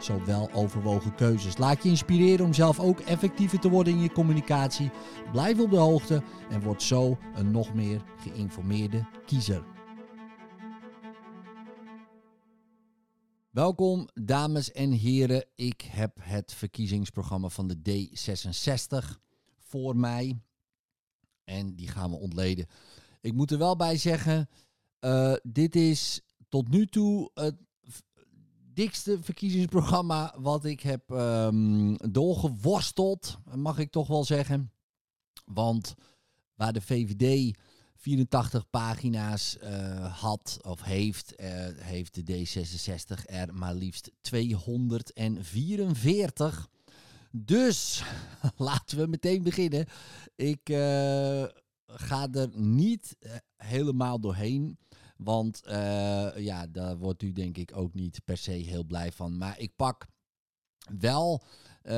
zo wel overwogen keuzes. Laat je inspireren om zelf ook effectiever te worden in je communicatie. Blijf op de hoogte en word zo een nog meer geïnformeerde kiezer. Welkom dames en heren. Ik heb het verkiezingsprogramma van de D66 voor mij. En die gaan we ontleden. Ik moet er wel bij zeggen, uh, dit is tot nu toe het dikste verkiezingsprogramma wat ik heb um, doorgeworsteld, mag ik toch wel zeggen. Want waar de VVD 84 pagina's uh, had of heeft, uh, heeft de D66 er maar liefst 244. Dus laten we meteen beginnen. Ik uh, ga er niet helemaal doorheen. Want uh, ja, daar wordt u denk ik ook niet per se heel blij van. Maar ik pak wel uh,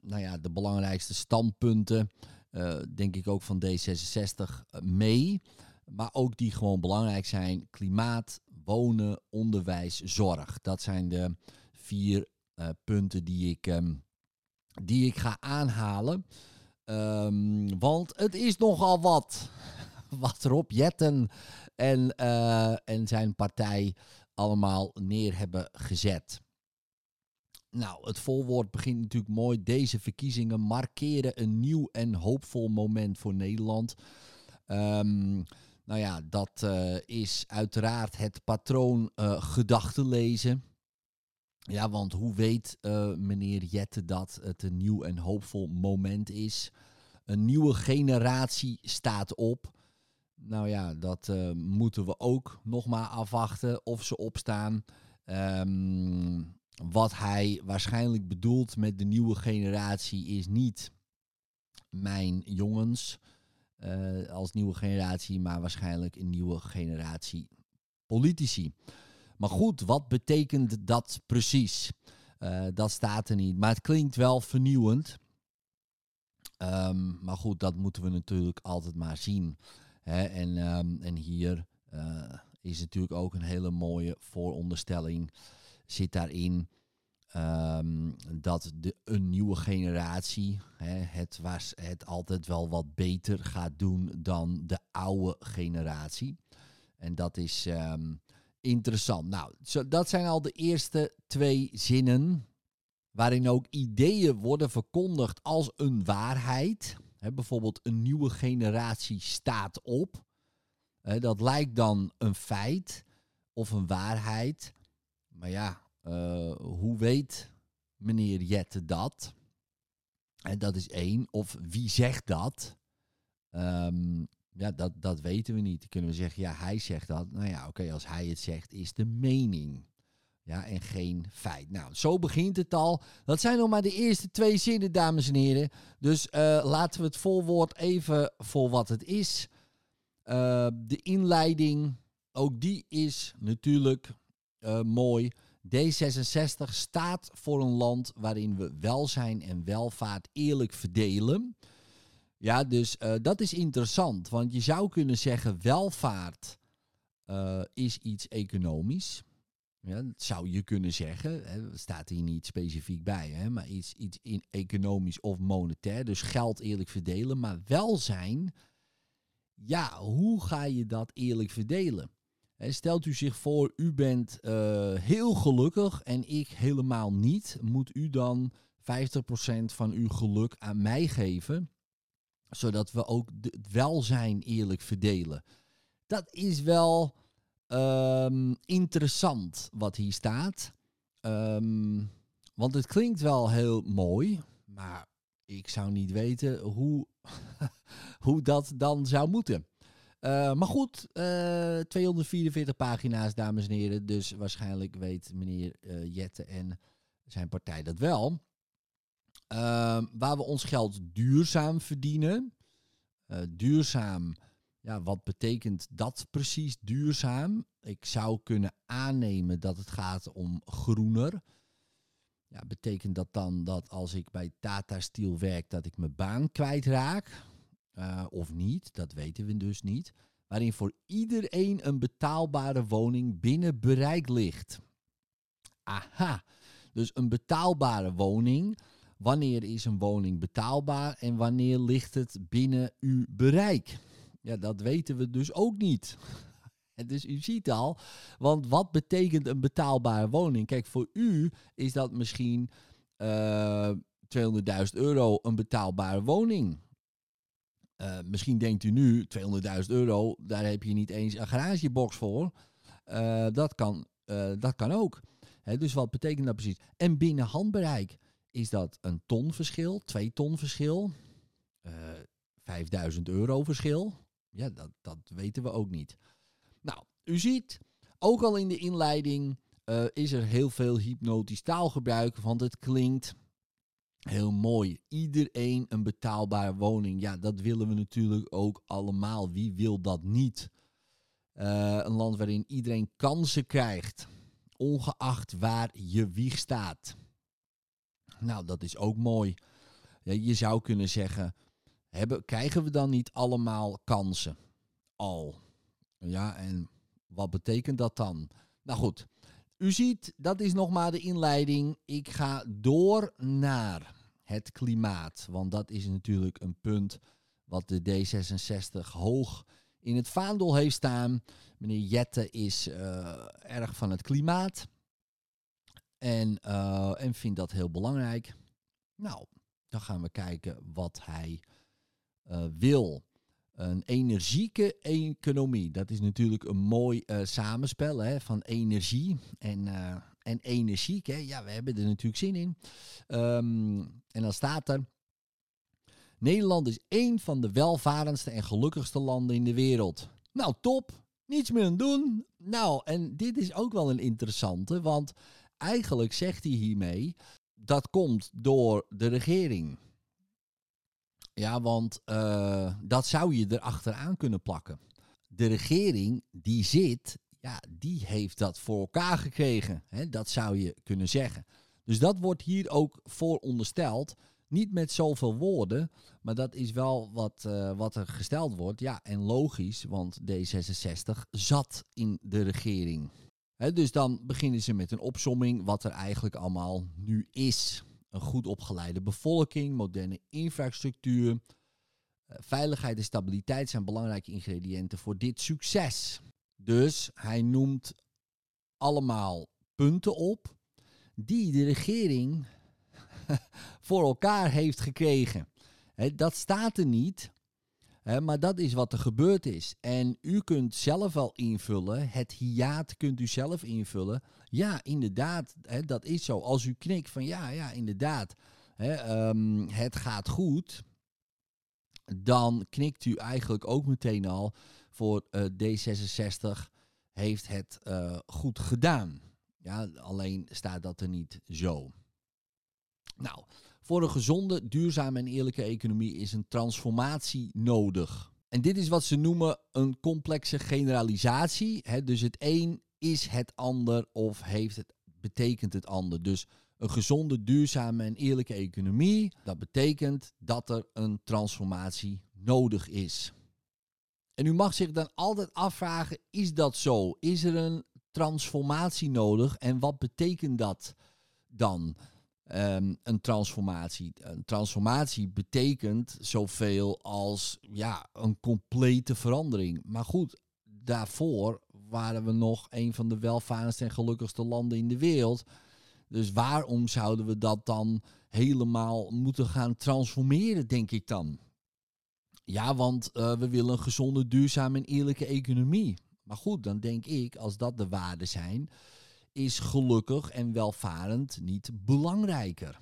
nou ja, de belangrijkste standpunten, uh, denk ik ook van D66 mee. Maar ook die gewoon belangrijk zijn. Klimaat, wonen, onderwijs, zorg. Dat zijn de vier punten die ik, um, die ik ga aanhalen. Um, want het is nogal wat wat Rob Jetten en, uh, en zijn partij allemaal neer hebben gezet. Nou, het volwoord begint natuurlijk mooi. Deze verkiezingen markeren een nieuw en hoopvol moment voor Nederland. Um, nou ja, dat uh, is uiteraard het patroon uh, gedachten lezen. Ja, want hoe weet meneer Jette dat het een nieuw en hoopvol moment is? Een nieuwe generatie staat op. Nou ja, dat uh, moeten we ook nog maar afwachten of ze opstaan. Um, wat hij waarschijnlijk bedoelt met de nieuwe generatie is niet mijn jongens uh, als nieuwe generatie, maar waarschijnlijk een nieuwe generatie politici. Maar goed, wat betekent dat precies? Uh, dat staat er niet. Maar het klinkt wel vernieuwend. Um, maar goed, dat moeten we natuurlijk altijd maar zien. Hè, en, um, en hier uh, is natuurlijk ook een hele mooie vooronderstelling zit daarin. Um, dat de, een nieuwe generatie hè, het, was, het altijd wel wat beter gaat doen dan de oude generatie. En dat is um, interessant. Nou, zo, dat zijn al de eerste twee zinnen. Waarin ook ideeën worden verkondigd als een waarheid. Bijvoorbeeld een nieuwe generatie staat op. Dat lijkt dan een feit of een waarheid. Maar ja, uh, hoe weet meneer Jette dat? En dat is één. Of wie zegt dat? Um, ja, dat, dat weten we niet. Dan kunnen we zeggen, ja, hij zegt dat. Nou ja, oké, als hij het zegt, is de mening. Ja, en geen feit. Nou, zo begint het al. Dat zijn nog maar de eerste twee zinnen, dames en heren. Dus uh, laten we het volwoord even voor wat het is. Uh, de inleiding, ook die is natuurlijk uh, mooi. D66 staat voor een land waarin we welzijn en welvaart eerlijk verdelen. Ja, dus dat is interessant. Want je zou kunnen zeggen, welvaart is iets economisch. Ja, dat zou je kunnen zeggen. Hè, staat hier niet specifiek bij, hè, maar iets, iets in economisch of monetair. Dus geld eerlijk verdelen. Maar welzijn, ja, hoe ga je dat eerlijk verdelen? Hè, stelt u zich voor, u bent uh, heel gelukkig en ik helemaal niet. Moet u dan 50% van uw geluk aan mij geven, zodat we ook het welzijn eerlijk verdelen? Dat is wel Um, interessant wat hier staat. Um, want het klinkt wel heel mooi, maar ik zou niet weten hoe, hoe dat dan zou moeten. Uh, maar goed, uh, eh, 244 pagina's, dames en heren. Dus waarschijnlijk weet meneer uh, Jette en zijn partij dat wel. waar we ons geld duurzaam verdienen. Duurzaam, ja, wat betekent dat precies duurzaam? Ik zou kunnen aannemen dat het gaat om groener. Ja, betekent dat dan dat als ik bij Tata Steel werk, dat ik mijn baan kwijtraak? Uh, of niet? Dat weten we dus niet. Waarin voor iedereen een betaalbare woning binnen bereik ligt. Aha, dus een betaalbare woning. Wanneer is een woning betaalbaar en wanneer ligt het binnen uw bereik? Ja, dat weten we dus ook niet. Dus u ziet al, want wat betekent een betaalbare woning? Kijk, voor u is dat misschien uh, eh, 200.000 euro een betaalbare woning. Uh, misschien denkt u nu, 200.000 euro, daar heb je niet eens een garagebox voor. Uh, dat, kan, dat kan ook. dus wat betekent dat precies? En binnen handbereik is dat een ton verschil, twee ton verschil, 5000 euro verschil. Ja, dat, dat weten we ook niet. Nou, u ziet, ook al in de inleiding uh, is er heel veel hypnotisch taalgebruik, want het klinkt heel mooi. Iedereen een betaalbare woning. Ja, dat willen we natuurlijk ook allemaal. Wie wil dat niet? Uh, een land waarin iedereen kansen krijgt, ongeacht waar je wieg staat. Nou, dat is ook mooi. Ja, je zou kunnen zeggen, krijgen we dan niet allemaal kansen? Al. Ja, en wat betekent dat dan? Nou goed, u ziet, dat is nog maar de inleiding. Ik ga door naar het klimaat. Want dat is natuurlijk een punt wat de D66 hoog in het vaandel heeft staan. Meneer Jette is uh, erg van het klimaat. En, uh, en vindt dat heel belangrijk. Nou, dan gaan we kijken wat hij wil een energieke economie. Dat is natuurlijk een mooi uh, samenspel hè, van energie en, uh, en energiek. Ja, we hebben er natuurlijk zin in. Um, en dan staat er. Nederland is één van de welvarendste en gelukkigste landen in de wereld. Nou, top. Niets meer aan doen. Nou, en dit is ook wel een interessante, want eigenlijk zegt hij hiermee dat komt door de regering. Ja, want uh, dat zou je erachteraan kunnen plakken. De regering die zit, ja, die heeft dat voor elkaar gekregen. Hè? Dat zou je kunnen zeggen. Dus dat wordt hier ook voorondersteld. Niet met zoveel woorden, maar dat is wel wat, uh, wat er gesteld wordt. Ja, en logisch, want D66 zat in de regering. Dus dan beginnen ze met een opsomming wat er eigenlijk allemaal nu is. Een goed opgeleide bevolking, moderne infrastructuur. Uh, veiligheid en stabiliteit zijn belangrijke ingrediënten voor dit succes. Dus hij noemt allemaal punten op die de regering voor elkaar heeft gekregen. dat staat er niet, maar dat is wat er gebeurd is. En u kunt zelf wel invullen, het hiaat kunt u zelf invullen. Ja, inderdaad, dat is zo. Als u knikt van ja, ja, inderdaad, um, het gaat goed, dan knikt u eigenlijk ook meteen al voor uh, D66 heeft het uh, goed gedaan. Ja, alleen staat dat er niet zo. Nou, voor een gezonde, duurzame en eerlijke economie is een transformatie nodig. En dit is wat ze noemen een complexe generalisatie. Dus het een is het ander of heeft het, betekent het ander. Dus een gezonde, duurzame en eerlijke economie, dat betekent dat er een transformatie nodig is. En u mag zich dan altijd afvragen, is dat zo? Is er een transformatie nodig en wat betekent dat dan? Um, een transformatie. Een transformatie betekent zoveel als ja, een complete verandering. Maar goed, daarvoor waren we nog een van de welvarendste en gelukkigste landen in de wereld. Dus waarom zouden we dat dan helemaal moeten gaan transformeren, denk ik dan? Ja, want uh, we willen een gezonde, duurzame en eerlijke economie. Maar goed, dan denk ik, als dat de waarden zijn, is gelukkig en welvarend niet belangrijker?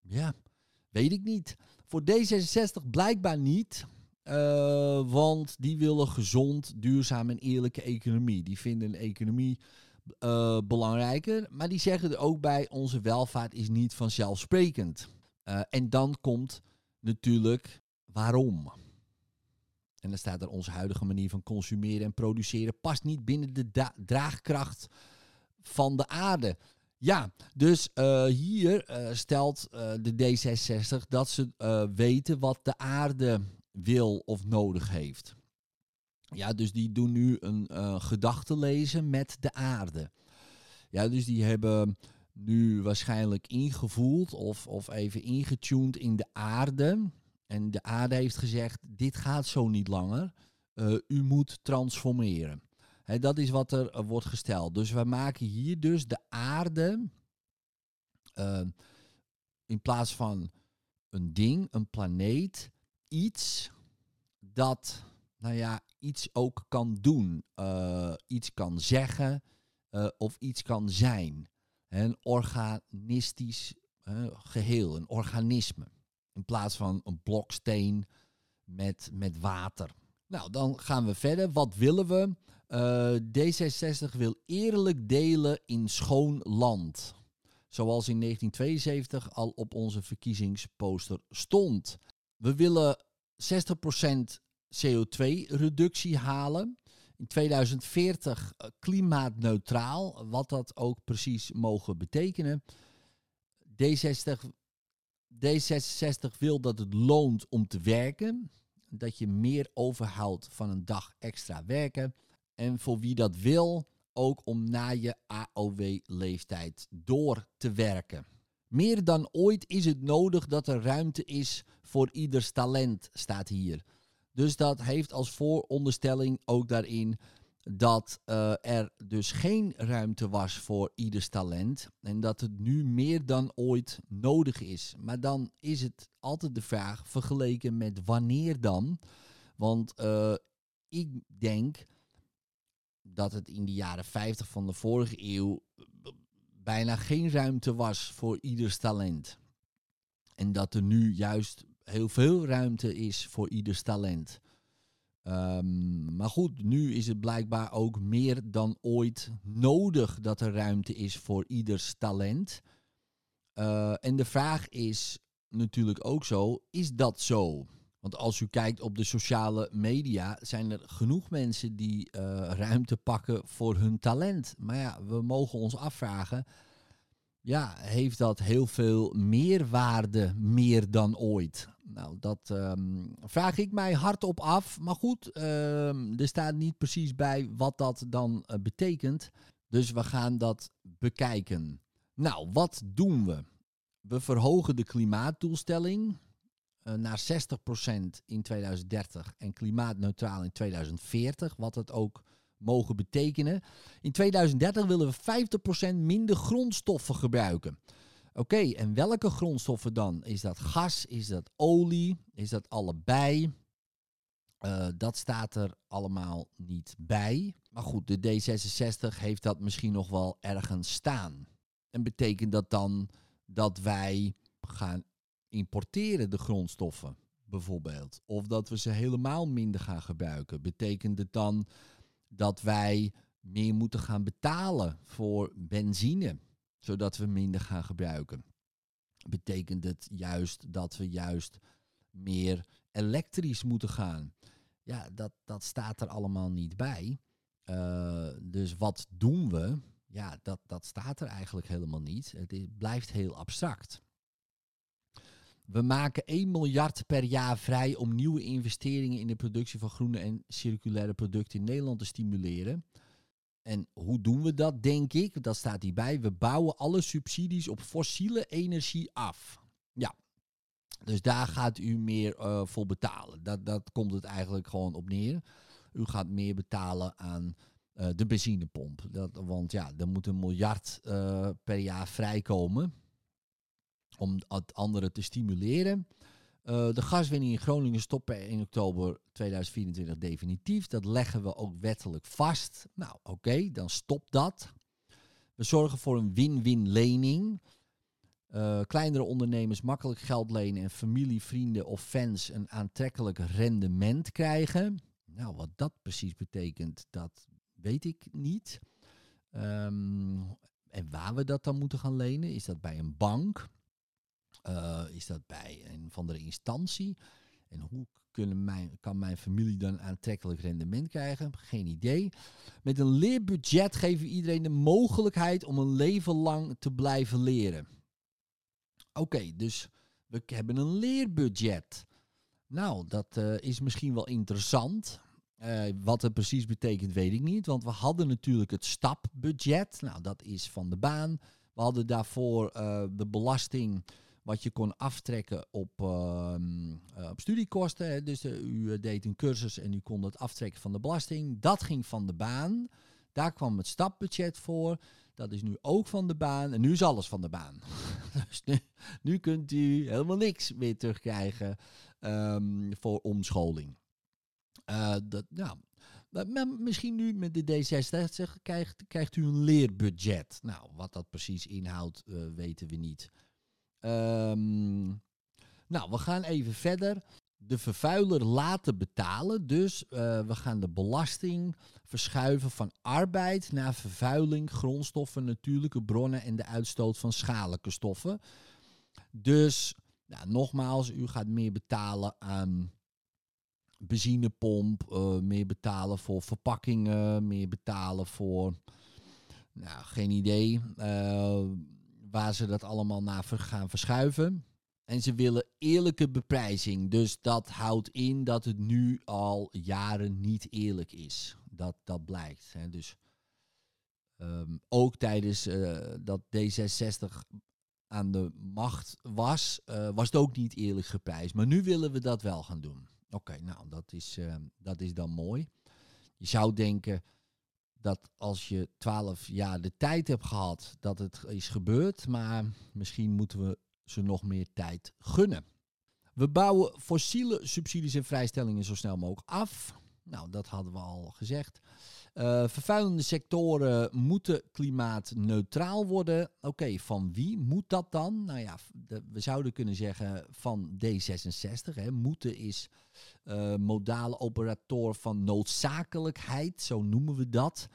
Ja, weet ik niet. Voor D66 blijkbaar niet. Uh, want die willen gezond, duurzaam en eerlijke economie. Die vinden een economie uh, belangrijker. Maar die zeggen er ook bij: onze welvaart is niet vanzelfsprekend. Uh, en dan komt natuurlijk waarom. En dan staat er onze huidige manier van consumeren en produceren past niet binnen de draagkracht van de aarde. Ja, dus uh, hier uh, stelt uh, de D66 dat ze weten wat de aarde wil of nodig heeft. Ja, dus die doen nu een gedachte lezen met de aarde. Ja, dus die hebben nu waarschijnlijk ingevoeld of, of even ingetuned in de aarde. En de aarde heeft gezegd, dit gaat zo niet langer. u moet transformeren dat is wat er wordt gesteld. Dus we maken hier dus de aarde uh, in plaats van een ding, een planeet, iets dat, nou ja, iets ook kan doen, uh, iets kan zeggen of iets kan zijn. Een organistisch geheel, een organisme. In plaats van een bloksteen met, met water. Nou, dan gaan we verder. Wat willen we? Uh, D66 wil eerlijk delen in schoon land. Zoals in 1972 al op onze verkiezingsposter stond. We willen 60% CO2-reductie halen. In 2040 uh, klimaatneutraal, wat dat ook precies mogen betekenen. D60, D66 wil dat het loont om te werken. Dat je meer overhoudt van een dag extra werken. En voor wie dat wil, ook om na je AOW-leeftijd door te werken. Meer dan ooit is het nodig dat er ruimte is voor ieders talent, staat hier. Dus dat heeft als vooronderstelling ook daarin dat uh, er dus geen ruimte was voor ieders talent en dat het nu meer dan ooit nodig is. Maar dan is het altijd de vraag vergeleken met wanneer dan. Want uh, ik denk dat het in de jaren 50 van de vorige eeuw bijna geen ruimte was voor ieders talent. En dat er nu juist heel veel ruimte is voor ieders talent. Um, maar goed, nu is het blijkbaar ook meer dan ooit nodig dat er ruimte is voor ieders talent. Uh, en de vraag is natuurlijk ook zo, is dat zo? Want als u kijkt op de sociale media, zijn er genoeg mensen die uh, ruimte pakken voor hun talent. Maar ja, we mogen ons afvragen, ja, heeft dat heel veel meerwaarde meer dan ooit? Nou, dat um, vraag ik mij hardop af. Maar goed, um, er staat niet precies bij wat dat dan uh, betekent. Dus we gaan dat bekijken. Nou, wat doen we? We verhogen de klimaatdoelstelling uh, naar 60% in 2030 en klimaatneutraal in 2040. Wat het ook mogen betekenen. In 2030 willen we 50% minder grondstoffen gebruiken. Oké, en welke grondstoffen dan? Is dat gas? Is dat olie? Is dat allebei? Uh, dat staat er allemaal niet bij. Maar goed, de D66 heeft dat misschien nog wel ergens staan. En betekent dat dan dat wij gaan importeren, de grondstoffen bijvoorbeeld? Of dat we ze helemaal minder gaan gebruiken? Betekent het dan dat wij meer moeten gaan betalen voor benzine, zodat we minder gaan gebruiken? Betekent het juist dat we juist meer elektrisch moeten gaan? Ja, dat, dat staat er allemaal niet bij. Uh, dus wat doen we? Ja, dat, dat staat er eigenlijk helemaal niet. Het blijft heel abstract. We maken 1 miljard per jaar vrij om nieuwe investeringen in de productie van groene en circulaire producten in Nederland te stimuleren. En hoe doen we dat, denk ik? Dat staat hierbij. We bouwen alle subsidies op fossiele energie af. Ja, dus daar gaat u meer uh, voor betalen. Dat, dat komt het eigenlijk gewoon op neer. U gaat meer betalen aan uh, de benzinepomp. Dat, want ja, er moet een miljard uh, per jaar vrijkomen om het andere te stimuleren. Uh, de gaswinning in Groningen stopt per 1 oktober 2024 definitief. Dat leggen we ook wettelijk vast. Nou, oké, dan stopt dat. We zorgen voor een win-win lening. Uh, kleinere ondernemers makkelijk geld lenen en familie, vrienden of fans een aantrekkelijk rendement krijgen. Nou, wat dat precies betekent, dat weet ik niet. Um, en waar we dat dan moeten gaan lenen, is dat bij een bank? Uh, is dat bij een van de instantie? En hoe kunnen mijn, kan mijn familie dan aantrekkelijk rendement krijgen? Geen idee. Met een leerbudget geven we iedereen de mogelijkheid om een leven lang te blijven leren. Oké, dus we hebben een leerbudget. Nou, dat uh, is misschien wel interessant. Uh, wat het precies betekent, weet ik niet. Want we hadden natuurlijk het stapbudget. Nou, dat is van de baan. We hadden daarvoor de belasting wat je kon aftrekken op, uh, op studiekosten. Dus u deed een cursus en u kon het aftrekken van de belasting. Dat ging van de baan. Daar kwam het stapbudget voor. Dat is nu ook van de baan. En nu is alles van de baan. dus nu, kunt u helemaal niks meer terugkrijgen um, voor omscholing. Dat, nou, misschien nu met de D66 krijgt, krijgt u een leerbudget. Nou, wat dat precies inhoudt, weten we niet. Um, nou, we gaan even verder. De vervuiler laten betalen. Dus uh, we gaan de belasting verschuiven van arbeid naar vervuiling, grondstoffen, natuurlijke bronnen en de uitstoot van schadelijke stoffen. Dus, nou, nogmaals, u gaat meer betalen aan benzinepomp, uh, meer betalen voor verpakkingen, meer betalen voor, nou, geen idee uh, waar ze dat allemaal naar gaan verschuiven. En ze willen eerlijke beprijzing. Dus dat houdt in dat het nu al jaren niet eerlijk is. Dat, dat blijkt. Hè. Dus um, ook tijdens uh, dat D66 aan de macht was, uh, was het ook niet eerlijk geprijsd. Maar nu willen we dat wel gaan doen. Oké, nou, dat is, uh, dat is dan mooi. Je zou denken dat als je twaalf jaar de tijd hebt gehad, dat het is gebeurd. Maar misschien moeten we ze nog meer tijd gunnen. We bouwen fossiele subsidies en vrijstellingen zo snel mogelijk af. Nou, dat hadden we al gezegd. Uh, vervuilende sectoren moeten klimaatneutraal worden. Oké, van wie moet dat dan? Nou ja, we zouden kunnen zeggen van D66. Hè. Moeten is uh, modale operator van noodzakelijkheid, zo noemen we dat.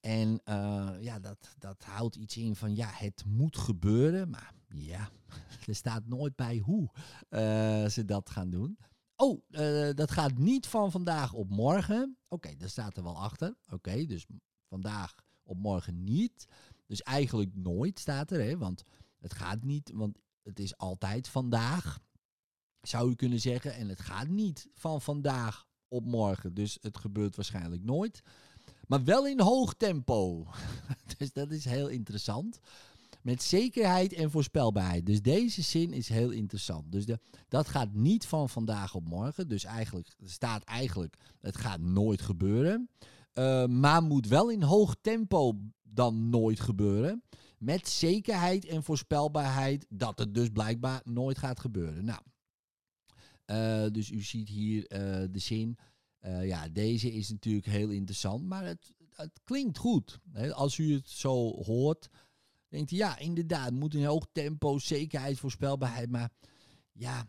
En uh, ja, dat, dat houdt iets in van ja, het moet gebeuren. Maar ja, er staat nooit bij hoe uh, ze dat gaan doen. Oh, dat gaat niet van vandaag op morgen. Oké, daar staat er wel achter. Oké, dus vandaag op morgen niet. Dus eigenlijk nooit staat er, hè? want het gaat niet, want het is altijd vandaag, zou u kunnen zeggen. En het gaat niet van vandaag op morgen, dus het gebeurt waarschijnlijk nooit. Maar wel in hoog tempo. dus dat is heel interessant. Met zekerheid en voorspelbaarheid. Dus deze zin is heel interessant. Dus de, dat gaat niet van vandaag op morgen. Dus eigenlijk staat eigenlijk, het gaat nooit gebeuren. Uh, maar moet wel in hoog tempo dan nooit gebeuren. Met zekerheid en voorspelbaarheid dat het dus blijkbaar nooit gaat gebeuren. Nou, dus u ziet hier uh, de zin. ja, deze is natuurlijk heel interessant, maar het, het klinkt goed. Als u het zo hoort, denkt hij, ja, inderdaad, moet een hoog tempo, zekerheid, voorspelbaarheid. Maar ja,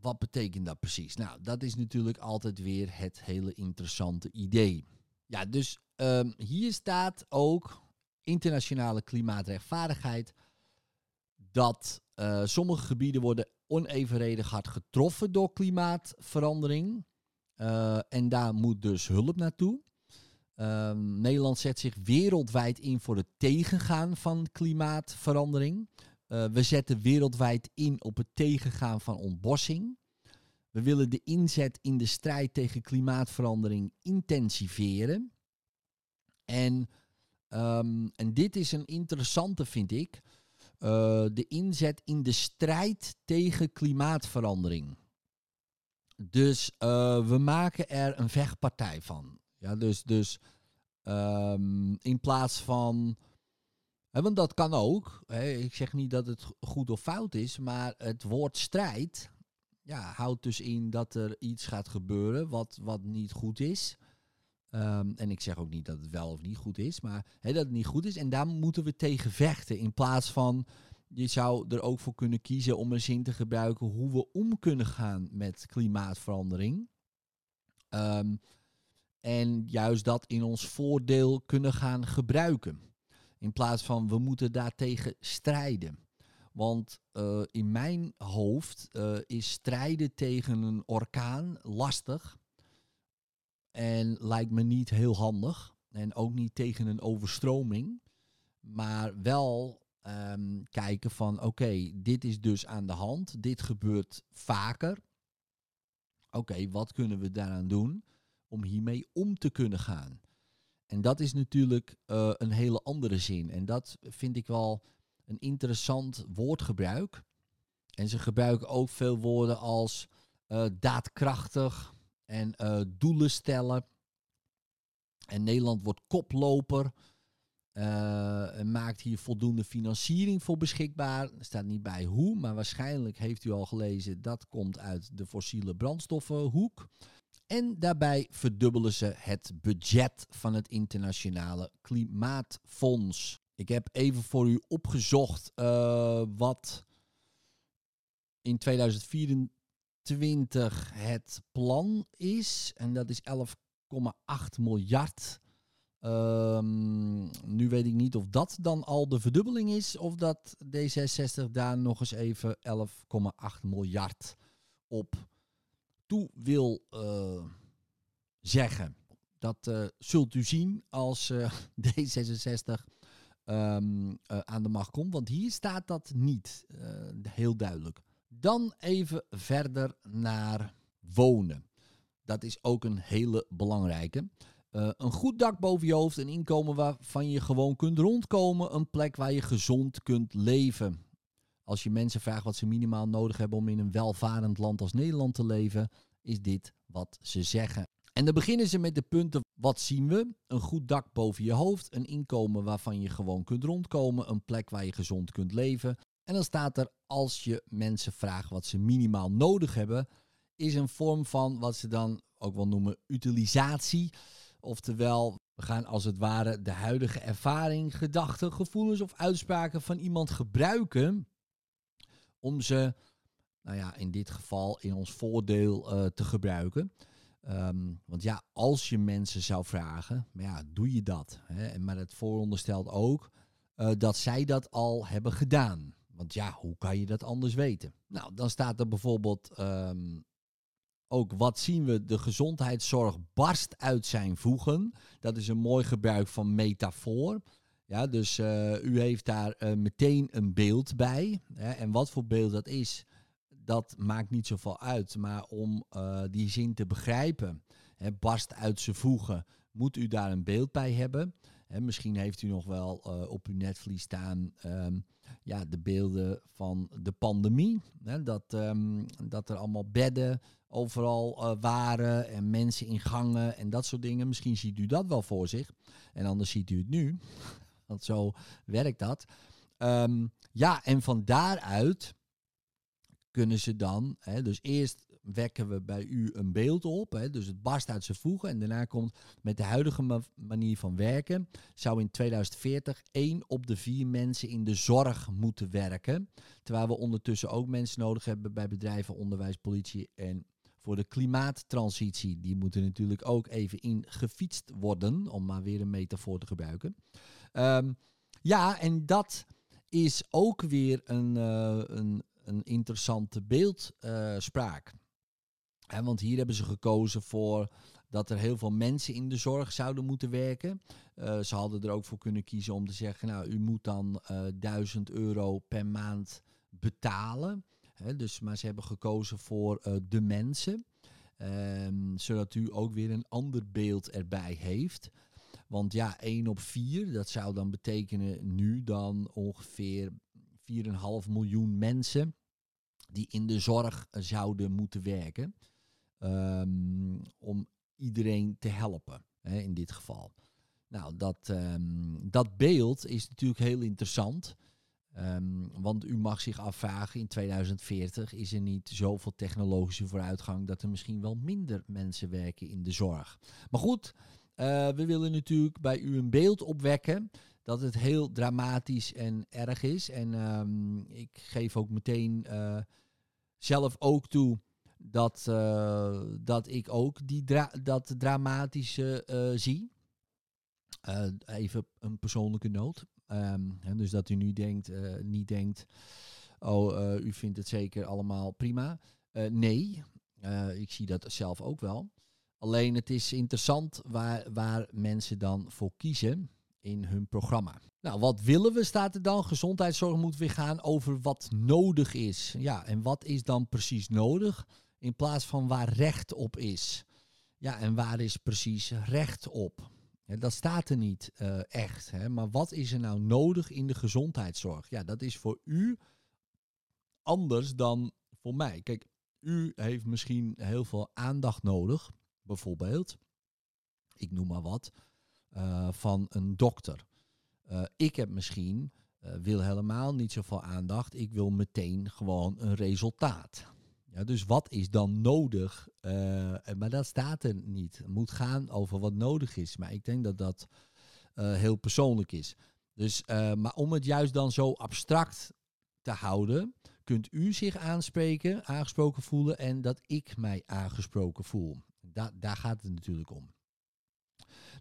wat betekent dat precies? Nou, dat is natuurlijk altijd weer het hele interessante idee. Ja, dus um, hier staat ook internationale klimaatrechtvaardigheid. Dat uh, sommige gebieden worden onevenredig hard getroffen door klimaatverandering. Uh, en daar moet dus hulp naartoe. Um, Nederland zet zich wereldwijd in voor het tegengaan van klimaatverandering. Uh, we zetten wereldwijd in op het tegengaan van ontbossing. We willen de inzet in de strijd tegen klimaatverandering intensiveren. En, um, en dit is een interessante, vind ik. Uh, de inzet in de strijd tegen klimaatverandering. Dus uh, we maken er een vechtpartij van. Ja, dus, dus um, in plaats van. Want dat kan ook. Ik zeg niet dat het goed of fout is, maar het woord strijd ja, houdt dus in dat er iets gaat gebeuren wat, wat niet goed is. Um, en ik zeg ook niet dat het wel of niet goed is, maar dat het niet goed is. En daar moeten we tegen vechten. In plaats van, je zou er ook voor kunnen kiezen om een zin te gebruiken hoe we om kunnen gaan met klimaatverandering. Um, en juist dat in ons voordeel kunnen gaan gebruiken. In plaats van we moeten daartegen strijden. Want uh, in mijn hoofd uh, is strijden tegen een orkaan lastig. En lijkt me niet heel handig. En ook niet tegen een overstroming. Maar wel um, kijken van oké, dit is dus aan de hand. Dit gebeurt vaker. Oké, wat kunnen we daaraan doen om hiermee om te kunnen gaan? En dat is natuurlijk uh, een hele andere zin. En dat vind ik wel een interessant woordgebruik. En ze gebruiken ook veel woorden als uh, daadkrachtig en uh, doelen stellen. En Nederland wordt koploper. Uh, en maakt hier voldoende financiering voor beschikbaar. Er staat niet bij hoe, maar waarschijnlijk heeft u al gelezen dat komt uit de fossiele brandstoffenhoek. En daarbij verdubbelen ze het budget van het Internationale Klimaatfonds. Ik heb even voor u opgezocht uh, wat in 2024 het plan is. En dat is 11,8 miljard. Um, nu weet ik niet of dat dan al de verdubbeling is. Of dat D66 daar nog eens even 11,8 miljard op toe wil uh, zeggen. Dat uh, zult u zien als uh, D66 um, aan de macht komt. Want hier staat dat niet heel duidelijk. Dan even verder naar wonen. Dat is ook een hele belangrijke. Uh, een goed dak boven je hoofd, een inkomen waarvan je gewoon kunt rondkomen, een plek waar je gezond kunt leven. Als je mensen vraagt wat ze minimaal nodig hebben om in een welvarend land als Nederland te leven, is dit wat ze zeggen. En dan beginnen ze met de punten, wat zien we? Een goed dak boven je hoofd, een inkomen waarvan je gewoon kunt rondkomen, een plek waar je gezond kunt leven. En dan staat er, als je mensen vraagt wat ze minimaal nodig hebben, is een vorm van wat ze dan ook wel noemen utilisatie. Oftewel, we gaan als het ware de huidige ervaring, gedachten, gevoelens of uitspraken van iemand gebruiken om ze, nou ja, in dit geval in ons voordeel uh, te gebruiken. Um, want ja, als je mensen zou vragen, maar ja, doe je dat? Hè? Maar het vooronderstelt ook uh, dat zij dat al hebben gedaan. Want ja, hoe kan je dat anders weten? Nou, dan staat er bijvoorbeeld um, ook wat zien we? De gezondheidszorg barst uit zijn voegen. Dat is een mooi gebruik van metafoor. Ja, dus uh, u heeft daar uh, meteen een beeld bij. Hè, en wat voor beeld dat is, dat maakt niet zoveel uit. Maar om uh, die zin te begrijpen, hè, barst uit zijn voegen, moet u daar een beeld bij hebben. Hè, misschien heeft u nog wel op uw netvlies staan um, ja, de beelden van de pandemie. Hè, dat, um, dat er allemaal bedden overal uh, waren en mensen in gangen en dat soort dingen. Misschien ziet u dat wel voor zich. En anders ziet u het nu. Want zo werkt dat. Um, ja, en van daaruit kunnen ze dan, hè, dus eerst wekken we bij u een beeld op. Hè, dus het barst uit zijn voegen. En daarna komt met de huidige ma manier van werken. Zou in 2040 één op de vier mensen in de zorg moeten werken. Terwijl we ondertussen ook mensen nodig hebben bij bedrijven, onderwijs, politie en voor de klimaattransitie. Die moeten natuurlijk ook even ingefietst worden, om maar weer een metafoor te gebruiken. Um, ja, en dat is ook weer een, uh, een, een interessante beeldspraak. Want hier hebben ze gekozen voor dat er heel veel mensen in de zorg zouden moeten werken. Uh, ze hadden er ook voor kunnen kiezen om te zeggen, nou, u moet dan uh, 1000 euro per maand betalen. Dus, maar ze hebben gekozen voor uh, de mensen. Um, zodat u ook weer een ander beeld erbij heeft. Want ja, 1 op 4, dat zou dan betekenen nu dan ongeveer 4,5 miljoen mensen die in de zorg zouden moeten werken. Um, om iedereen te helpen, hè, in dit geval. Nou, dat, um, dat beeld is natuurlijk heel interessant. Um, want u mag zich afvragen, in 2040 is er niet zoveel technologische vooruitgang dat er misschien wel minder mensen werken in de zorg. Maar goed, uh, we willen natuurlijk bij u een beeld opwekken dat het heel dramatisch en erg is. En ik geef ook meteen uh, zelf ook toe dat, uh, dat ik ook die dat dramatische zie. even een persoonlijke noot. Um, dus dat u nu denkt, niet denkt Oh, u vindt het zeker allemaal prima. nee, ik zie dat zelf ook wel. Alleen het is interessant waar, waar mensen dan voor kiezen in hun programma. Nou, wat willen we staat er dan? Gezondheidszorg moet weer gaan over wat nodig is. Ja, en wat is dan precies nodig? In plaats van waar recht op is. Ja, en waar is precies recht op? dat staat er niet uh, echt. Hè? Maar wat is er nou nodig in de gezondheidszorg? Ja, dat is voor u anders dan voor mij. Kijk, u heeft misschien heel veel aandacht nodig, bijvoorbeeld. Ik noem maar wat. Uh, van een dokter. Uh, ik heb misschien, wil helemaal niet zoveel aandacht. Ik wil meteen gewoon een resultaat. Ja, dus wat is dan nodig? Uh, maar dat staat er niet. Het moet gaan over wat nodig is. Maar ik denk dat dat uh, heel persoonlijk is. Dus, uh, maar om het juist dan zo abstract te houden, kunt u zich aanspreken, aangesproken voelen en dat ik mij aangesproken voel. Da daar gaat het natuurlijk om.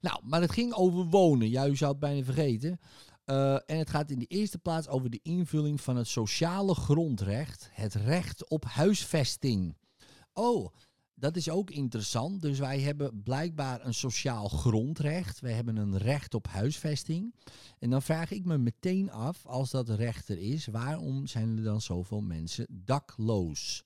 Nou, maar het ging over wonen. Ja, u zou het bijna vergeten. Uh, en het gaat in de eerste plaats over de invulling van het sociale grondrecht, het recht op huisvesting. Oh, dat is ook interessant. Dus wij hebben blijkbaar een sociaal grondrecht. Wij hebben een recht op huisvesting. En dan vraag ik me meteen af, als dat recht er is, waarom zijn er dan zoveel mensen dakloos?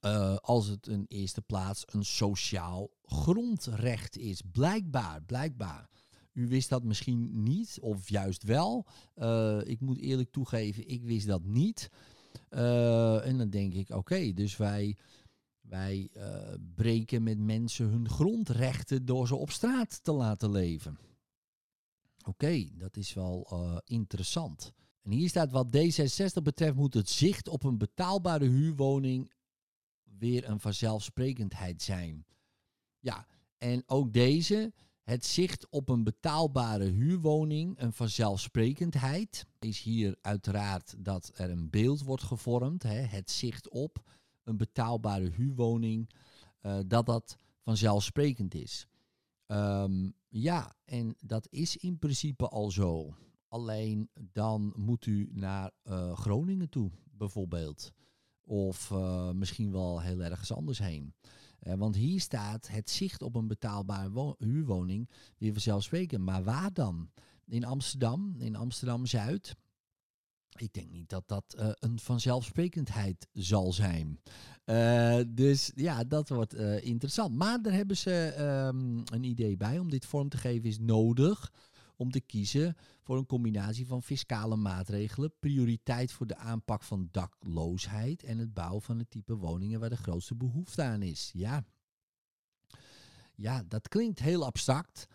Uh, als het in eerste plaats een sociaal grondrecht is. Blijkbaar, blijkbaar. U wist dat misschien niet, of juist wel. Uh, ik moet eerlijk toegeven, ik wist dat niet. Uh, en dan denk ik, oké, dus wij, wij uh, breken met mensen hun grondrechten door ze op straat te laten leven. Oké, dat is wel interessant. En hier staat wat D66 betreft moet het zicht op een betaalbare huurwoning weer een vanzelfsprekendheid zijn. Ja, en ook deze het zicht op een betaalbare huurwoning, een vanzelfsprekendheid, is hier uiteraard dat er een beeld wordt gevormd. Hè, het zicht op een betaalbare huurwoning, uh, dat dat vanzelfsprekend is. Um, ja, en dat is in principe al zo. Alleen dan moet u naar uh, Groningen toe, bijvoorbeeld. Of uh, misschien wel heel ergens anders heen. Uh, want hier staat het zicht op een betaalbare huurwoning weer vanzelfsprekend. Maar waar dan? In Amsterdam, in Amsterdam-Zuid. Ik denk niet dat dat uh, een vanzelfsprekendheid zal zijn. Uh, dus ja, dat wordt interessant. Maar daar hebben ze um, een idee bij. Om dit vorm te geven is nodig om te kiezen voor een combinatie van fiscale maatregelen, prioriteit voor de aanpak van dakloosheid en het bouwen van het type woningen waar de grootste behoefte aan is. Ja, ja dat klinkt heel abstract.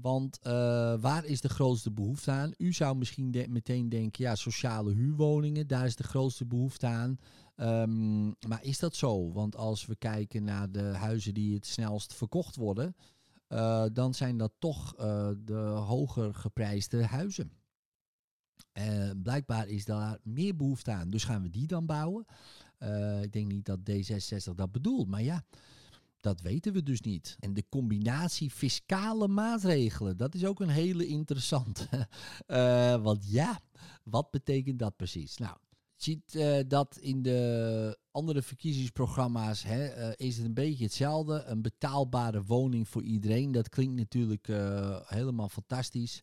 Want uh, waar is de grootste behoefte aan? U zou misschien meteen denken, ja, sociale huurwoningen, daar is de grootste behoefte aan. Um, maar is dat zo? Want als we kijken naar de huizen die het snelst verkocht worden, uh, dan zijn dat toch uh, de hoger geprijsde huizen. Uh, blijkbaar is daar meer behoefte aan. Dus gaan we die dan bouwen? ik denk niet dat D66 dat bedoelt, maar ja, dat weten we dus niet. En de combinatie fiscale maatregelen, dat is ook een hele interessante. want ja, wat betekent dat precies? Nou, ziet uh, dat in de andere verkiezingsprogramma's hè, uh, is het een beetje hetzelfde. Een betaalbare woning voor iedereen. Dat klinkt natuurlijk uh, helemaal fantastisch.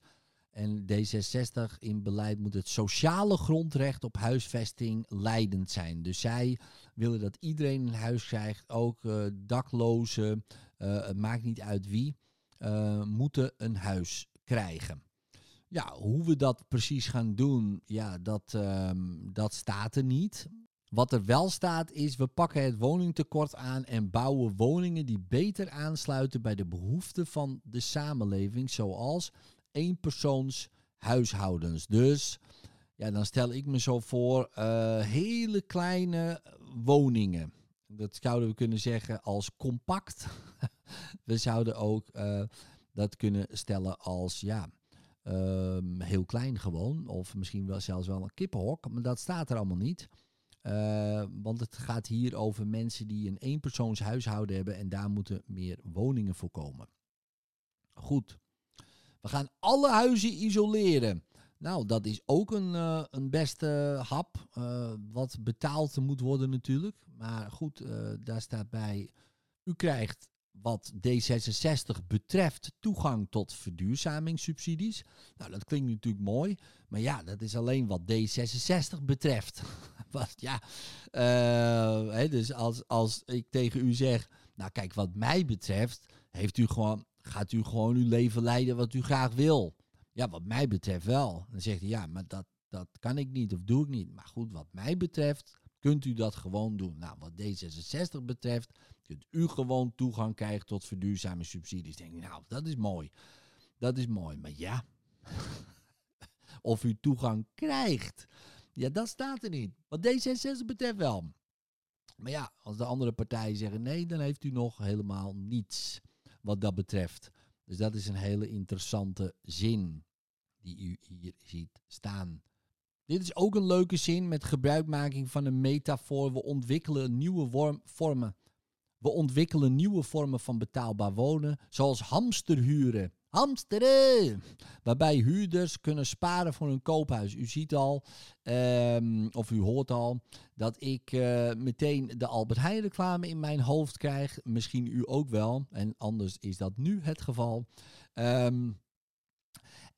En D66 in beleid moet het sociale grondrecht op huisvesting leidend zijn. Dus zij willen dat iedereen een huis krijgt, ook daklozen, het maakt niet uit wie, moeten een huis krijgen. Ja, hoe we dat precies gaan doen, ja, dat, um, dat staat er niet. Wat er wel staat is, we pakken het woningtekort aan en bouwen woningen die beter aansluiten bij de behoeften van de samenleving, zoals eenpersoonshuishoudens. Dus ja, dan stel ik me zo voor uh, hele kleine woningen. Dat zouden we kunnen zeggen als compact. we zouden ook uh, dat kunnen stellen als ja, Um, heel klein gewoon. Of misschien wel zelfs wel een kippenhok. Maar dat staat er allemaal niet. Uh, want het gaat hier over mensen die een eenpersoonshuishouden hebben. En daar moeten meer woningen voor komen. Goed. We gaan alle huizen isoleren. Nou, dat is ook een, uh, een beste hap. Uh, wat betaald moet worden natuurlijk. Maar goed, daar staat bij. U krijgt wat D66 betreft toegang tot verduurzamingssubsidies. Nou, dat klinkt natuurlijk mooi. Maar ja, dat is alleen wat D66 betreft. wat, ja, hè, dus als, als ik tegen u zeg. Nou, kijk, wat mij betreft. Heeft u gewoon, gaat u gewoon uw leven leiden wat u graag wil. Ja, wat mij betreft wel. Dan zegt hij, ja, maar dat, dat kan ik niet of doe ik niet. Maar goed, wat mij betreft kunt u dat gewoon doen. Nou, wat D66 betreft, kunt u gewoon toegang krijgen tot verduurzame subsidies. Denk ik, nou, dat is mooi. Dat is mooi. Maar ja, of u toegang krijgt, ja, dat staat er niet. Wat D66 betreft wel. Maar ja, als de andere partijen zeggen nee, dan heeft u nog helemaal niets wat dat betreft. Dus dat is een hele interessante zin die u hier ziet staan. Dit is ook een leuke zin met gebruikmaking van een metafoor. We ontwikkelen nieuwe vormen. We ontwikkelen nieuwe vormen van betaalbaar wonen, zoals hamsterhuren. Hamsteren! Waarbij huurders kunnen sparen voor een koophuis. U ziet al, um, of u hoort al, dat ik uh, meteen de Albert Heijn reclame in mijn hoofd krijg. Misschien u ook wel. En anders is dat nu het geval. Um,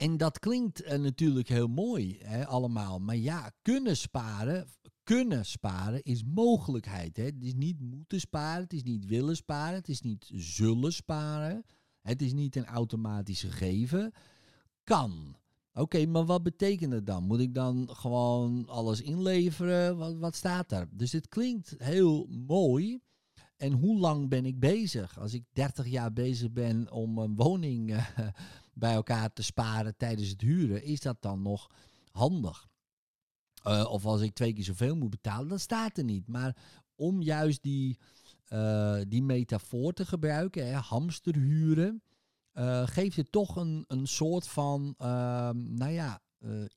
en dat klinkt uh, natuurlijk heel mooi, hè, allemaal. Maar ja, kunnen sparen, kunnen sparen is mogelijkheid. Hè. Het is niet moeten sparen, het is niet willen sparen, het is niet zullen sparen. Het is niet een automatisch gegeven. Kan. Oké, maar wat betekent het dan? Moet ik dan gewoon alles inleveren? Wat, wat staat er? Dus het klinkt heel mooi. En hoe lang ben ik bezig? Als ik 30 jaar bezig ben om een woning uh, bij elkaar te sparen tijdens het huren, is dat dan nog handig? Uh, of als ik twee keer zoveel moet betalen, dat staat er niet. Maar om juist die, uh, die metafoor te gebruiken, hè, hamsterhuren, uh, geeft het toch een, een soort van, ehm, nou ja,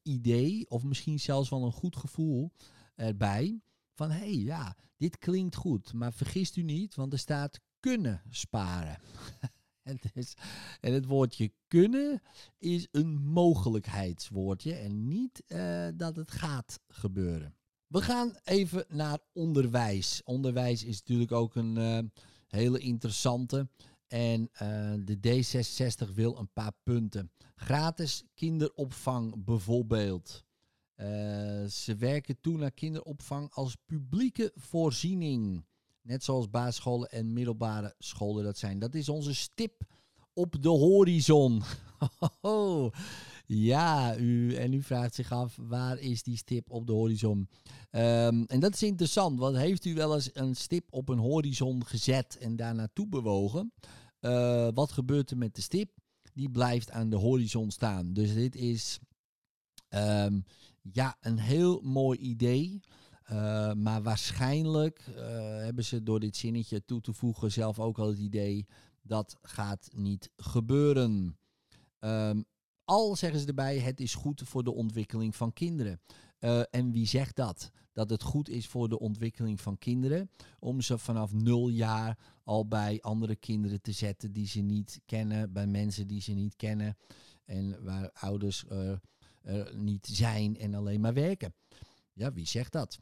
idee, of misschien zelfs wel een goed gevoel erbij. Van hé, hey, ja, dit klinkt goed, maar vergist u niet, want er staat kunnen sparen. Is, en het woordje kunnen is een mogelijkheidswoordje en niet uh, dat het gaat gebeuren. We gaan even naar onderwijs. Onderwijs is natuurlijk ook een uh, hele interessante. En uh, de D66 wil een paar punten. Gratis kinderopvang bijvoorbeeld. ze werken toe naar kinderopvang als publieke voorziening. Net zoals basisscholen en middelbare scholen dat zijn. Dat is onze stip op de horizon. ja, u, en u vraagt zich af, waar is die stip op de horizon? Um, en dat is interessant, want heeft u wel eens een stip op een horizon gezet en daar naartoe bewogen? Uh, wat gebeurt er met de stip? Die blijft aan de horizon staan. Dus dit is um, ja, een heel mooi idee. Uh, maar waarschijnlijk uh, hebben ze door dit zinnetje toe te voegen zelf ook al het idee dat gaat niet gebeuren. Um, al zeggen ze erbij, het is goed voor de ontwikkeling van kinderen. Uh, en wie zegt dat? Dat het goed is voor de ontwikkeling van kinderen om ze vanaf nul jaar al bij andere kinderen te zetten die ze niet kennen, bij mensen die ze niet kennen en waar ouders er niet zijn en alleen maar werken. Ja, wie zegt dat?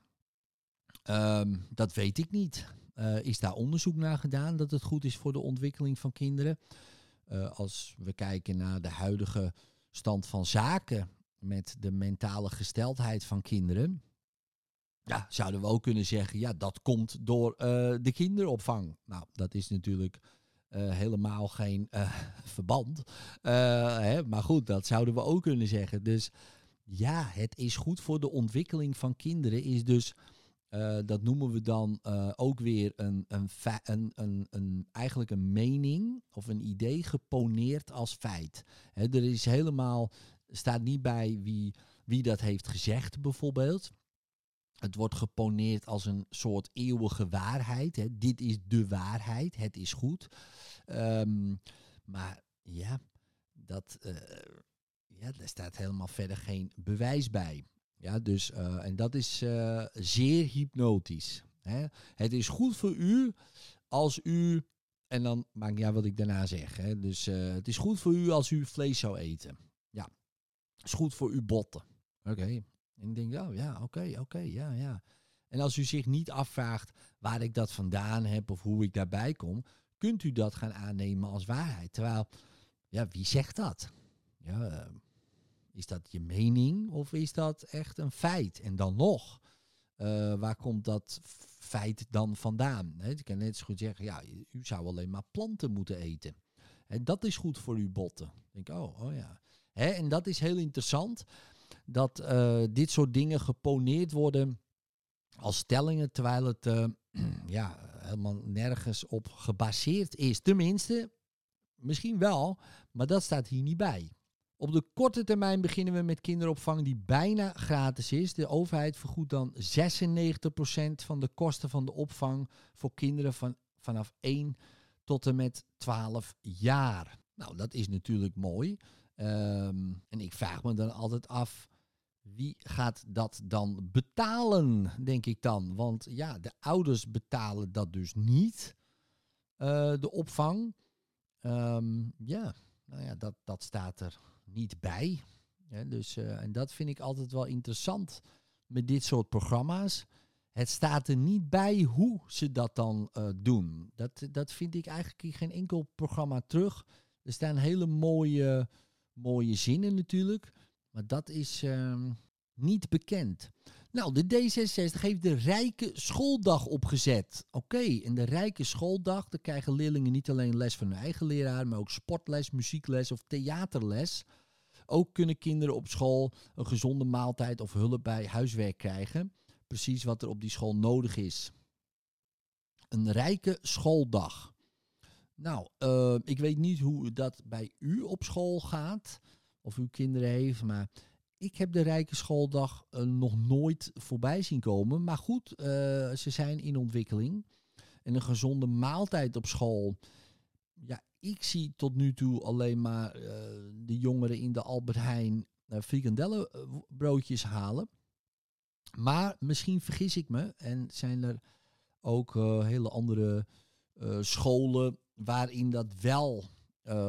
Um, dat weet ik niet. Uh, is daar onderzoek naar gedaan dat het goed is voor de ontwikkeling van kinderen? Uh, als we kijken naar de huidige stand van zaken met de mentale gesteldheid van kinderen, ja, zouden we ook kunnen zeggen, ja, dat komt door uh, de kinderopvang. Nou, dat is natuurlijk helemaal geen verband. Hè, maar goed, dat zouden we ook kunnen zeggen. Dus ja, het is goed voor de ontwikkeling van kinderen, is dus uh, dat noemen we dan uh, ook weer een, een, een, een, een, eigenlijk een mening of een idee geponeerd als feit. Er is helemaal, staat niet bij wie, wie dat heeft gezegd bijvoorbeeld. Het wordt geponeerd als een soort eeuwige waarheid. He. Dit is de waarheid, het is goed. Um, maar ja, dat, uh, ja, daar staat helemaal verder geen bewijs bij. Ja, dus, uh, en dat is uh, zeer hypnotisch. Hè? Het is goed voor u als u, en dan maakt uit wat ik daarna zeg. Hè? Dus uh, het is goed voor u als u vlees zou eten. Ja. is goed voor uw botten. Oké. En ik denk, oh ja, oké, oké, ja, ja. En als u zich niet afvraagt waar ik dat vandaan heb of hoe ik daarbij kom, kunt u dat gaan aannemen als waarheid. Terwijl, ja, wie zegt dat? Ja, eh, is dat je mening of is dat echt een feit? En dan nog, uh, waar komt dat feit dan vandaan? He, ik kan net zo goed zeggen, ja, u zou alleen maar planten moeten eten. En dat is goed voor uw botten. Ik denk, oh, oh ja. En dat is heel interessant, dat uh, dit soort dingen geponeerd worden als stellingen, terwijl het uh, ja, helemaal nergens op gebaseerd is. Tenminste, misschien wel, maar dat staat hier niet bij. Op de korte termijn beginnen we met kinderopvang die bijna gratis is. De overheid vergoedt dan 96% van de kosten van de opvang voor kinderen van, vanaf 1 tot en met 12 jaar. Nou, dat is natuurlijk mooi. Um, en ik vraag me dan altijd af, wie gaat dat dan betalen, denk ik dan? Want ja, de ouders betalen dat dus niet, uh, de opvang. Um, ja, nou ja, dat, dat staat er niet bij. Dus, uh, en dat vind ik altijd wel interessant met dit soort programma's. Het staat er niet bij hoe ze dat dan uh, doen. Dat, dat vind ik eigenlijk in geen enkel programma terug. Er staan hele mooie, mooie zinnen natuurlijk. Maar dat is uh, niet bekend. Nou, de D66 heeft de Rijke Schooldag opgezet. Oké, okay, in de Rijke Schooldag dan krijgen leerlingen niet alleen les van hun eigen leraar, maar ook sportles, muziekles of theaterles. Ook kunnen kinderen op school een gezonde maaltijd of hulp bij huiswerk krijgen. Precies wat er op die school nodig is. Een rijke schooldag. Nou, uh, ik weet niet hoe dat bij u op school gaat. Of uw kinderen heeft. Maar ik heb de rijke schooldag uh, nog nooit voorbij zien komen. Maar goed, uh, ze zijn in ontwikkeling. En een gezonde maaltijd op school. Ja, ik zie tot nu toe alleen maar uh, de jongeren in de Albert Heijn uh, frikandellenbroodjes halen. Maar misschien vergis ik me en zijn er ook hele andere scholen waarin dat wel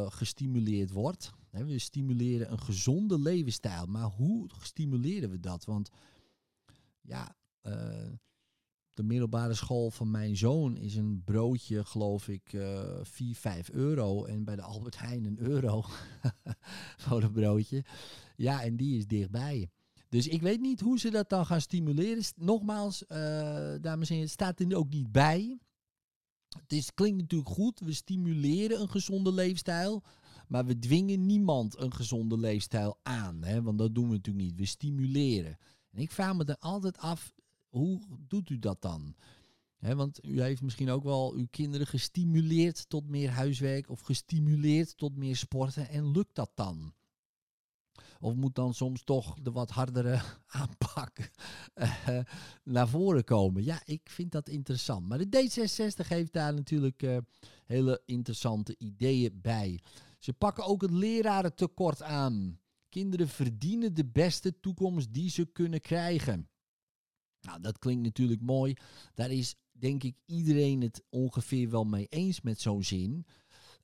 gestimuleerd wordt. We stimuleren een gezonde levensstijl. Maar hoe stimuleren we dat? Want ja, de middelbare school van mijn zoon is een broodje, geloof ik, uh, 4, 5 euro. En bij de Albert Heijn een euro voor een broodje. Ja, en die is dichtbij. Dus ik weet niet hoe ze dat dan gaan stimuleren. Nogmaals, uh, dames en heren, het staat er ook niet bij. Het is, klinkt natuurlijk goed. We stimuleren een gezonde leefstijl. Maar we dwingen niemand een gezonde leefstijl aan. Hè? Want dat doen we natuurlijk niet. We stimuleren. En ik vraag me dan altijd af, hoe doet u dat dan? Want u heeft misschien ook wel uw kinderen gestimuleerd tot meer huiswerk of gestimuleerd tot meer sporten. En lukt dat dan? Of moet dan soms toch de wat hardere aanpak uh, naar voren komen? Ja, ik vind dat interessant. Maar de D66 heeft daar natuurlijk uh, hele interessante ideeën bij. Ze pakken ook het lerarentekort aan. Kinderen verdienen de beste toekomst die ze kunnen krijgen. Nou, dat klinkt natuurlijk mooi. Daar is denk ik iedereen het ongeveer wel mee eens met zo'n zin.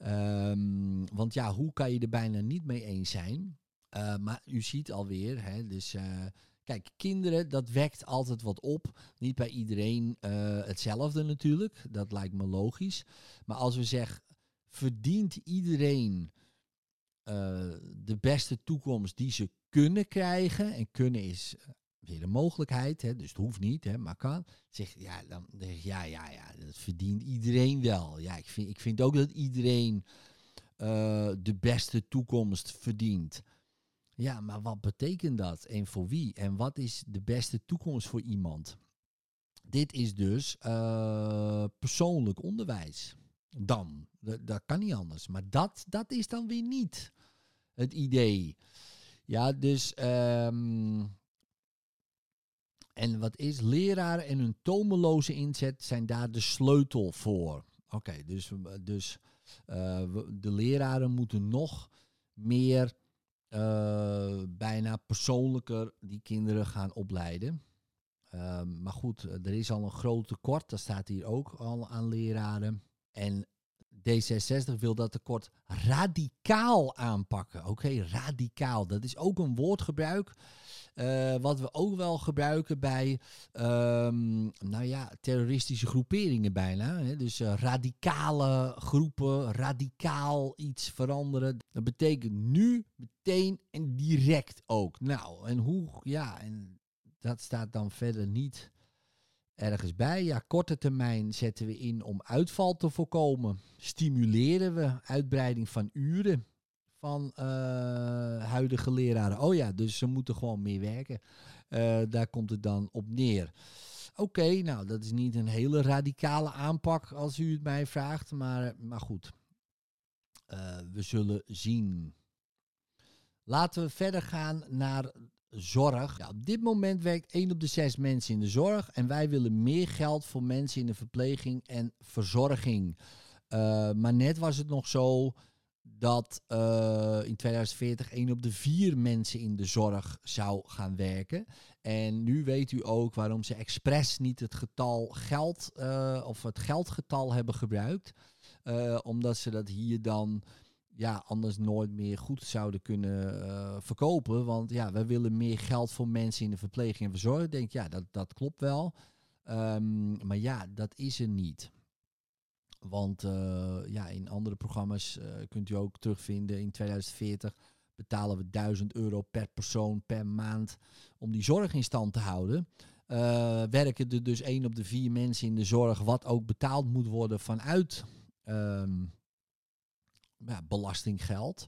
Um, want ja, hoe kan je er bijna niet mee eens zijn? Uh, maar u ziet alweer, hè, dus uh, kijk, kinderen, dat wekt altijd wat op. Niet bij iedereen uh, hetzelfde natuurlijk, dat lijkt me logisch. Maar als we zeggen, verdient iedereen de beste toekomst die ze kunnen krijgen? En kunnen is weer een mogelijkheid, hè, dus het hoeft niet, hè, maar kan. Zeg, ja, dan ik, ja, ja, ja, dat verdient iedereen wel. Ja, ik vind, ik vind ook dat iedereen uh, de beste toekomst verdient. Ja, maar wat betekent dat en voor wie? En wat is de beste toekomst voor iemand? Dit is dus uh, persoonlijk onderwijs. Dan, dat, kan niet anders. Maar dat, dat is dan weer niet het idee. Ja, dus um, en wat is leraren en hun tomeloze inzet zijn daar de sleutel voor. Oké, dus, dus uh, de leraren moeten nog meer uh, bijna persoonlijker die kinderen gaan opleiden. Uh, maar goed, er is al een groot tekort, dat staat hier ook al aan leraren. En D66 wil dat tekort radicaal aanpakken. Oké, radicaal. Dat is ook een woordgebruik. Uh, wat we ook wel gebruiken bij, um, nou ja, terroristische groeperingen bijna. Hè? Dus uh, radicale groepen, radicaal iets veranderen. Dat betekent nu, meteen en direct ook. Nou, en hoe, ja, en dat staat dan verder niet ergens bij. Ja, korte termijn zetten we in om uitval te voorkomen. Stimuleren we uitbreiding van uren van uh, huidige leraren. Oh ja, dus ze moeten gewoon meer werken. Uh, daar komt het dan op neer. Oké, nou dat is niet een hele radicale aanpak als u het mij vraagt, maar, maar goed. Uh, we zullen zien. Laten we verder gaan naar zorg. Ja, op dit moment werkt 1 op de 6 mensen in de zorg. En wij willen meer geld voor mensen in de verpleging en verzorging. Uh, maar net was het nog zo dat uh, in 2040 1 op de 4 mensen in de zorg zou gaan werken. En nu weet u ook waarom ze expres niet het getal geld uh, of het geldgetal hebben gebruikt. omdat ze dat hier dan ja, anders nooit meer goed zouden kunnen uh, verkopen. Want ja, we willen meer geld voor mensen in de verpleging en verzorging. Denk, ja, dat, dat klopt wel. Um, maar ja, dat is er niet. Want uh, ja, in andere programma's uh, kunt u ook terugvinden. In 2040 betalen we 1000 euro per persoon per maand om die zorg in stand te houden. werken er dus één op de vier mensen in de zorg, wat ook betaald moet worden vanuit um, ja, belastinggeld.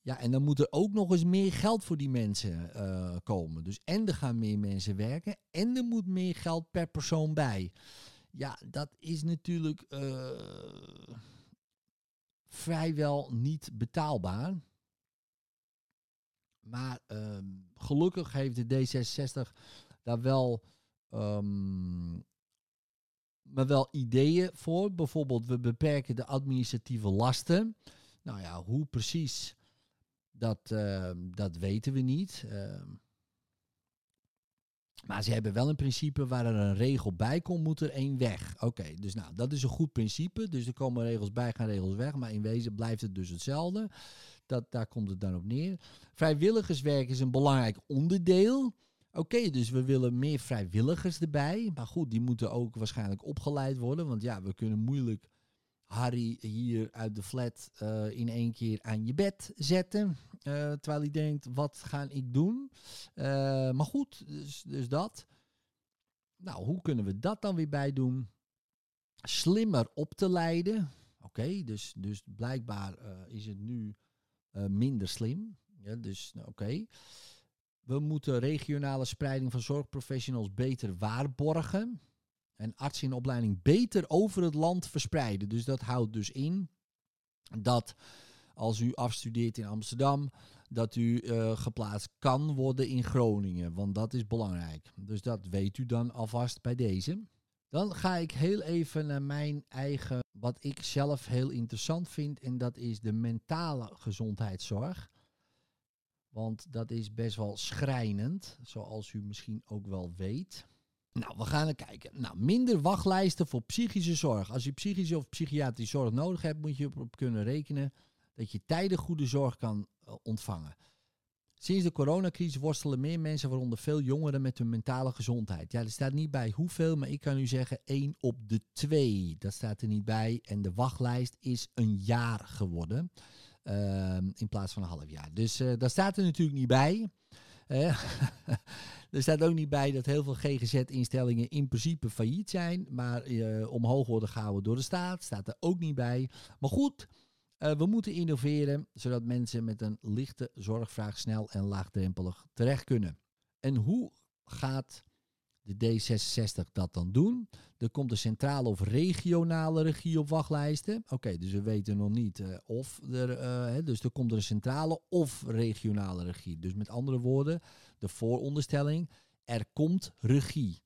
Ja, en dan moet er ook nog eens meer geld voor die mensen uh, komen. Dus en er gaan meer mensen werken en er moet meer geld per persoon bij. Ja, dat is natuurlijk uh, vrijwel niet betaalbaar. Maar uh, gelukkig heeft de D66 daar wel um, maar wel ideeën voor. Bijvoorbeeld, we beperken de administratieve lasten. Nou ja, hoe precies, dat, uh, dat weten we niet. Uh, maar ze hebben wel een principe waar er een regel bij komt, moet er één weg. Oké, dus nou, dat is een goed principe. Dus er komen regels bij, gaan regels weg. Maar in wezen blijft het dus hetzelfde. Dat, daar komt het dan op neer. Vrijwilligerswerk is een belangrijk onderdeel. Oké, dus we willen meer vrijwilligers erbij. Maar goed, die moeten ook waarschijnlijk opgeleid worden. Want ja, we kunnen moeilijk Harry hier uit de flat uh, in één keer aan je bed zetten. Uh, terwijl hij denkt, wat ga ik doen? Uh, maar goed, dus, dus dat. Nou, hoe kunnen we dat dan weer bij doen? Slimmer op te leiden. Oké, dus, dus blijkbaar is het nu minder slim. Ja, dus nou, oké. We moeten regionale spreiding van zorgprofessionals beter waarborgen. En artsen in opleiding beter over het land verspreiden. Dus dat houdt dus in dat als u afstudeert in Amsterdam, dat u uh, geplaatst kan worden in Groningen. Want dat is belangrijk. Dus dat weet u dan alvast bij deze. Dan ga ik heel even naar mijn eigen, wat ik zelf heel interessant vind. En dat is de mentale gezondheidszorg. Want dat is best wel schrijnend, zoals u misschien ook wel weet. Nou, we gaan er kijken. Nou, minder wachtlijsten voor psychische zorg. Als je psychische of psychiatrische zorg nodig hebt, moet je erop kunnen rekenen dat je tijdig goede zorg kan uh, ontvangen. Sinds de coronacrisis worstelen meer mensen, waaronder veel jongeren, met hun mentale gezondheid. Ja, er staat niet bij hoeveel, maar ik kan u zeggen 1 op de 2. Dat staat er niet bij. En de wachtlijst is een jaar geworden. Uh, in plaats van een half jaar. Dus uh, daar staat er natuurlijk niet bij. er staat ook niet bij dat heel veel GGZ-instellingen in principe failliet zijn, maar uh, omhoog worden gehouden door de staat. Staat er ook niet bij. Maar goed, uh, we moeten innoveren zodat mensen met een lichte zorgvraag snel en laagdrempelig terecht kunnen. En hoe gaat de D66 dat dan doen. Er komt een centrale of regionale regie op wachtlijsten. Oké, dus we weten nog niet uh, of er, uh, dus er komt een centrale of regionale regie. Dus met andere woorden, de vooronderstelling, er komt regie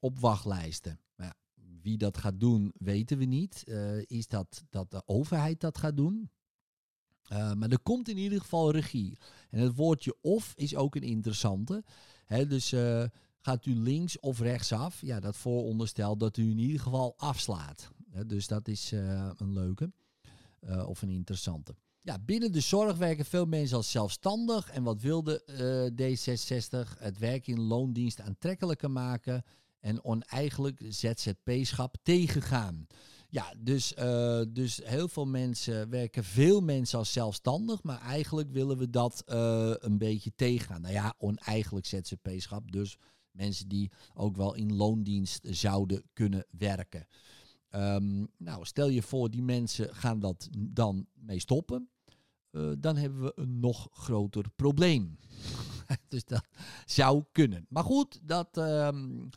op wachtlijsten. Maar wie dat gaat doen, weten we niet. Uh, is dat dat de overheid dat gaat doen? maar er komt in ieder geval regie. En het woordje of is ook een interessante. Dus Gaat u links of rechtsaf? Ja, dat vooronderstelt dat u in ieder geval afslaat. dus dat is uh, een leuke. uh, of een interessante. Ja, binnen de zorg werken veel mensen als zelfstandig. En wat wilde D66? Het werk in loondienst aantrekkelijker maken en oneigenlijk ZZP-schap tegengaan. Ja, dus, dus heel veel mensen werken, veel mensen als zelfstandig, maar eigenlijk willen we dat een beetje tegengaan. Nou ja, oneigenlijk ZZP-schap, dus mensen die ook wel in loondienst zouden kunnen werken. Um, nou, stel je voor, die mensen gaan dat dan mee stoppen. Uh, dan hebben we een nog groter probleem. dus dat zou kunnen. Maar goed, dat. Um,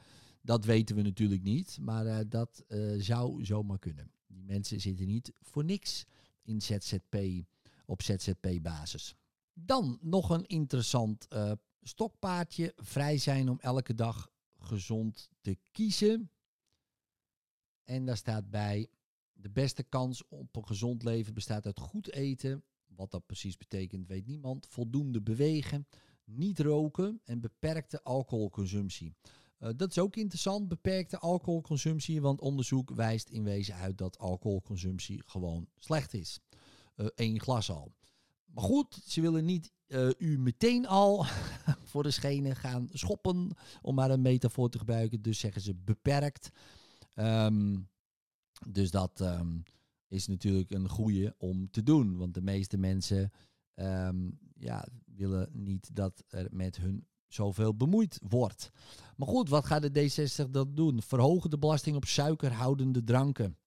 dat weten we natuurlijk niet, maar uh, dat uh, zou zomaar kunnen. Die mensen zitten niet voor niks in ZZP op ZZP-basis. Dan nog een interessant stokpaardje. Vrij zijn om elke dag gezond te kiezen. En daar staat bij: de beste kans op een gezond leven bestaat uit goed eten. Wat dat precies betekent, weet niemand. Voldoende bewegen, niet roken en beperkte alcoholconsumptie. Uh, dat is ook interessant, beperkte alcoholconsumptie, want onderzoek wijst in wezen uit dat alcoholconsumptie gewoon slecht is. Eén uh, glas al. Maar goed, ze willen niet uh, u meteen al voor de schenen gaan schoppen, om maar een metafoor te gebruiken. Dus zeggen ze beperkt. Um, dus dat um, is natuurlijk een goede om te doen, want de meeste mensen um, ja, willen niet dat er met hun zoveel bemoeid wordt. Maar goed, wat gaat de D60 dat doen? Verhogen de belasting op suikerhoudende dranken.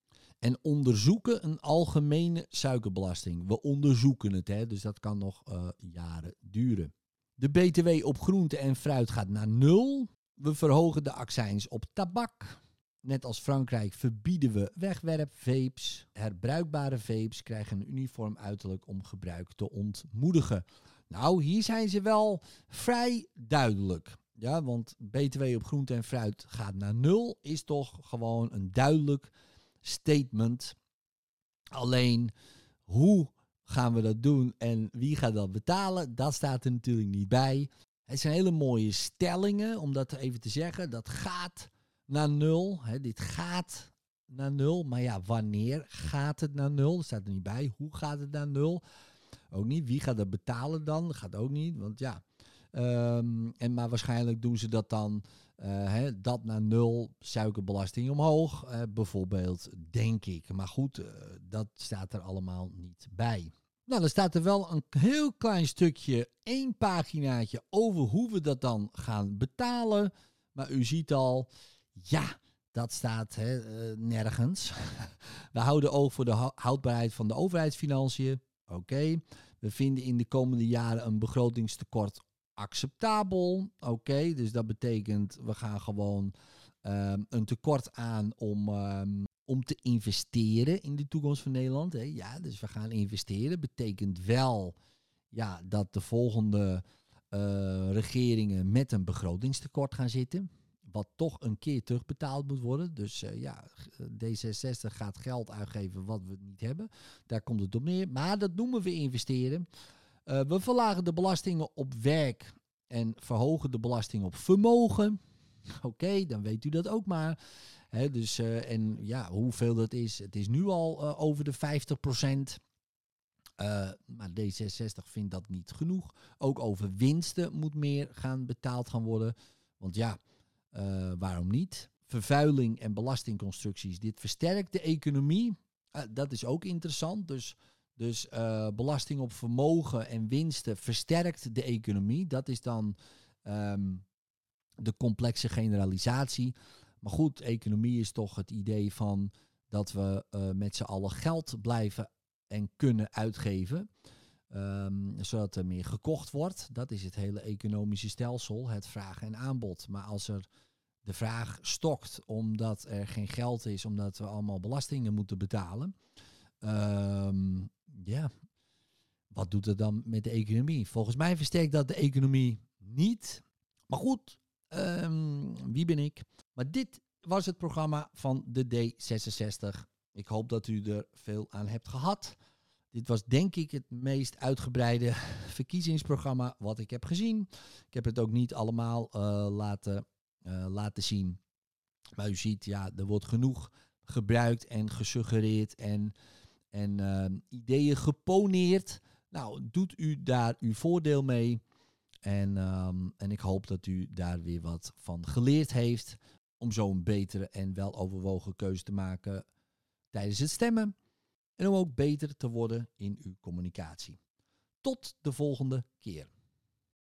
En onderzoeken een algemene suikerbelasting. We onderzoeken het, hè, dus dat kan nog uh, jaren duren. De BTW op groente en fruit gaat naar nul. We verhogen de accijns op tabak. Net als Frankrijk verbieden we wegwerpvapes. Herbruikbare vapes krijgen een uniform uiterlijk om gebruik te ontmoedigen. Nou, hier zijn ze wel vrij duidelijk. Ja, want BTW op groente en fruit gaat naar nul, is toch gewoon een duidelijk statement. Alleen, hoe gaan we dat doen en wie gaat dat betalen? Dat staat er natuurlijk niet bij. Het zijn hele mooie stellingen, om dat even te zeggen. Dat gaat naar nul. Hè, dit gaat naar nul. Maar ja, wanneer gaat het naar nul? Dat staat er niet bij. Hoe gaat het naar nul? Ook niet. Wie gaat dat betalen dan? Dat gaat ook niet. Want ja. Um, en maar waarschijnlijk doen ze dat dan. Uh, hè, dat naar nul, suikerbelasting omhoog, uh, bijvoorbeeld, denk ik. Maar goed, uh, dat staat er allemaal niet bij. Nou, dan staat er wel een heel klein stukje, één paginaatje over hoe we dat dan gaan betalen. Maar u ziet al, ja, dat staat hè, nergens. we houden oog voor de houdbaarheid van de overheidsfinanciën. Oké, we vinden in de komende jaren een begrotingstekort acceptabel. Oké, dus dat betekent we gaan gewoon um, een tekort aan om, um, om te investeren in de toekomst van Nederland. Hè. Ja, dus we gaan investeren. Betekent wel ja, dat de volgende uh, regeringen met een begrotingstekort gaan zitten wat toch een keer terugbetaald moet worden. Dus uh, ja, D66 gaat geld uitgeven wat we niet hebben. Daar komt het op neer. Maar dat noemen we investeren. Uh, we verlagen de belastingen op werk en verhogen de belasting op vermogen. Oké, dan weet u dat ook maar. Dus, uh, en ja, hoeveel dat is. Het is nu al over de 50 procent. Uh, maar D66 vindt dat niet genoeg. Ook over winsten moet meer gaan betaald gaan worden. Want ja, waarom niet? Vervuiling en belastingconstructies. Dit versterkt de economie. Dat is ook interessant. Dus, dus uh, belasting op vermogen en winsten versterkt de economie. Dat is dan um, de complexe generalisatie. Maar goed, economie is toch het idee van dat we met z'n allen geld blijven en kunnen uitgeven. Um, zodat er meer gekocht wordt. Dat is het hele economische stelsel, het vraag en aanbod. Maar als er de vraag stokt omdat er geen geld is, omdat we allemaal belastingen moeten betalen. Um, ja, wat doet het dan met de economie? Volgens mij versterkt dat de economie niet. Maar goed, um, wie ben ik? Maar dit was het programma van de D66. Ik hoop dat u er veel aan hebt gehad. Dit was denk ik het meest uitgebreide verkiezingsprogramma wat ik heb gezien. Ik heb het ook niet allemaal uh, laten, uh, laten zien. Maar u ziet, ja, er wordt genoeg gebruikt en gesuggereerd en en ehm, ideeën geponeerd. Nou, doet u daar uw voordeel mee. En, ehm, en ik hoop dat u daar weer wat van geleerd heeft. Om zo een betere en weloverwogen keuze te maken tijdens het stemmen. En om ook beter te worden in uw communicatie. Tot de volgende keer.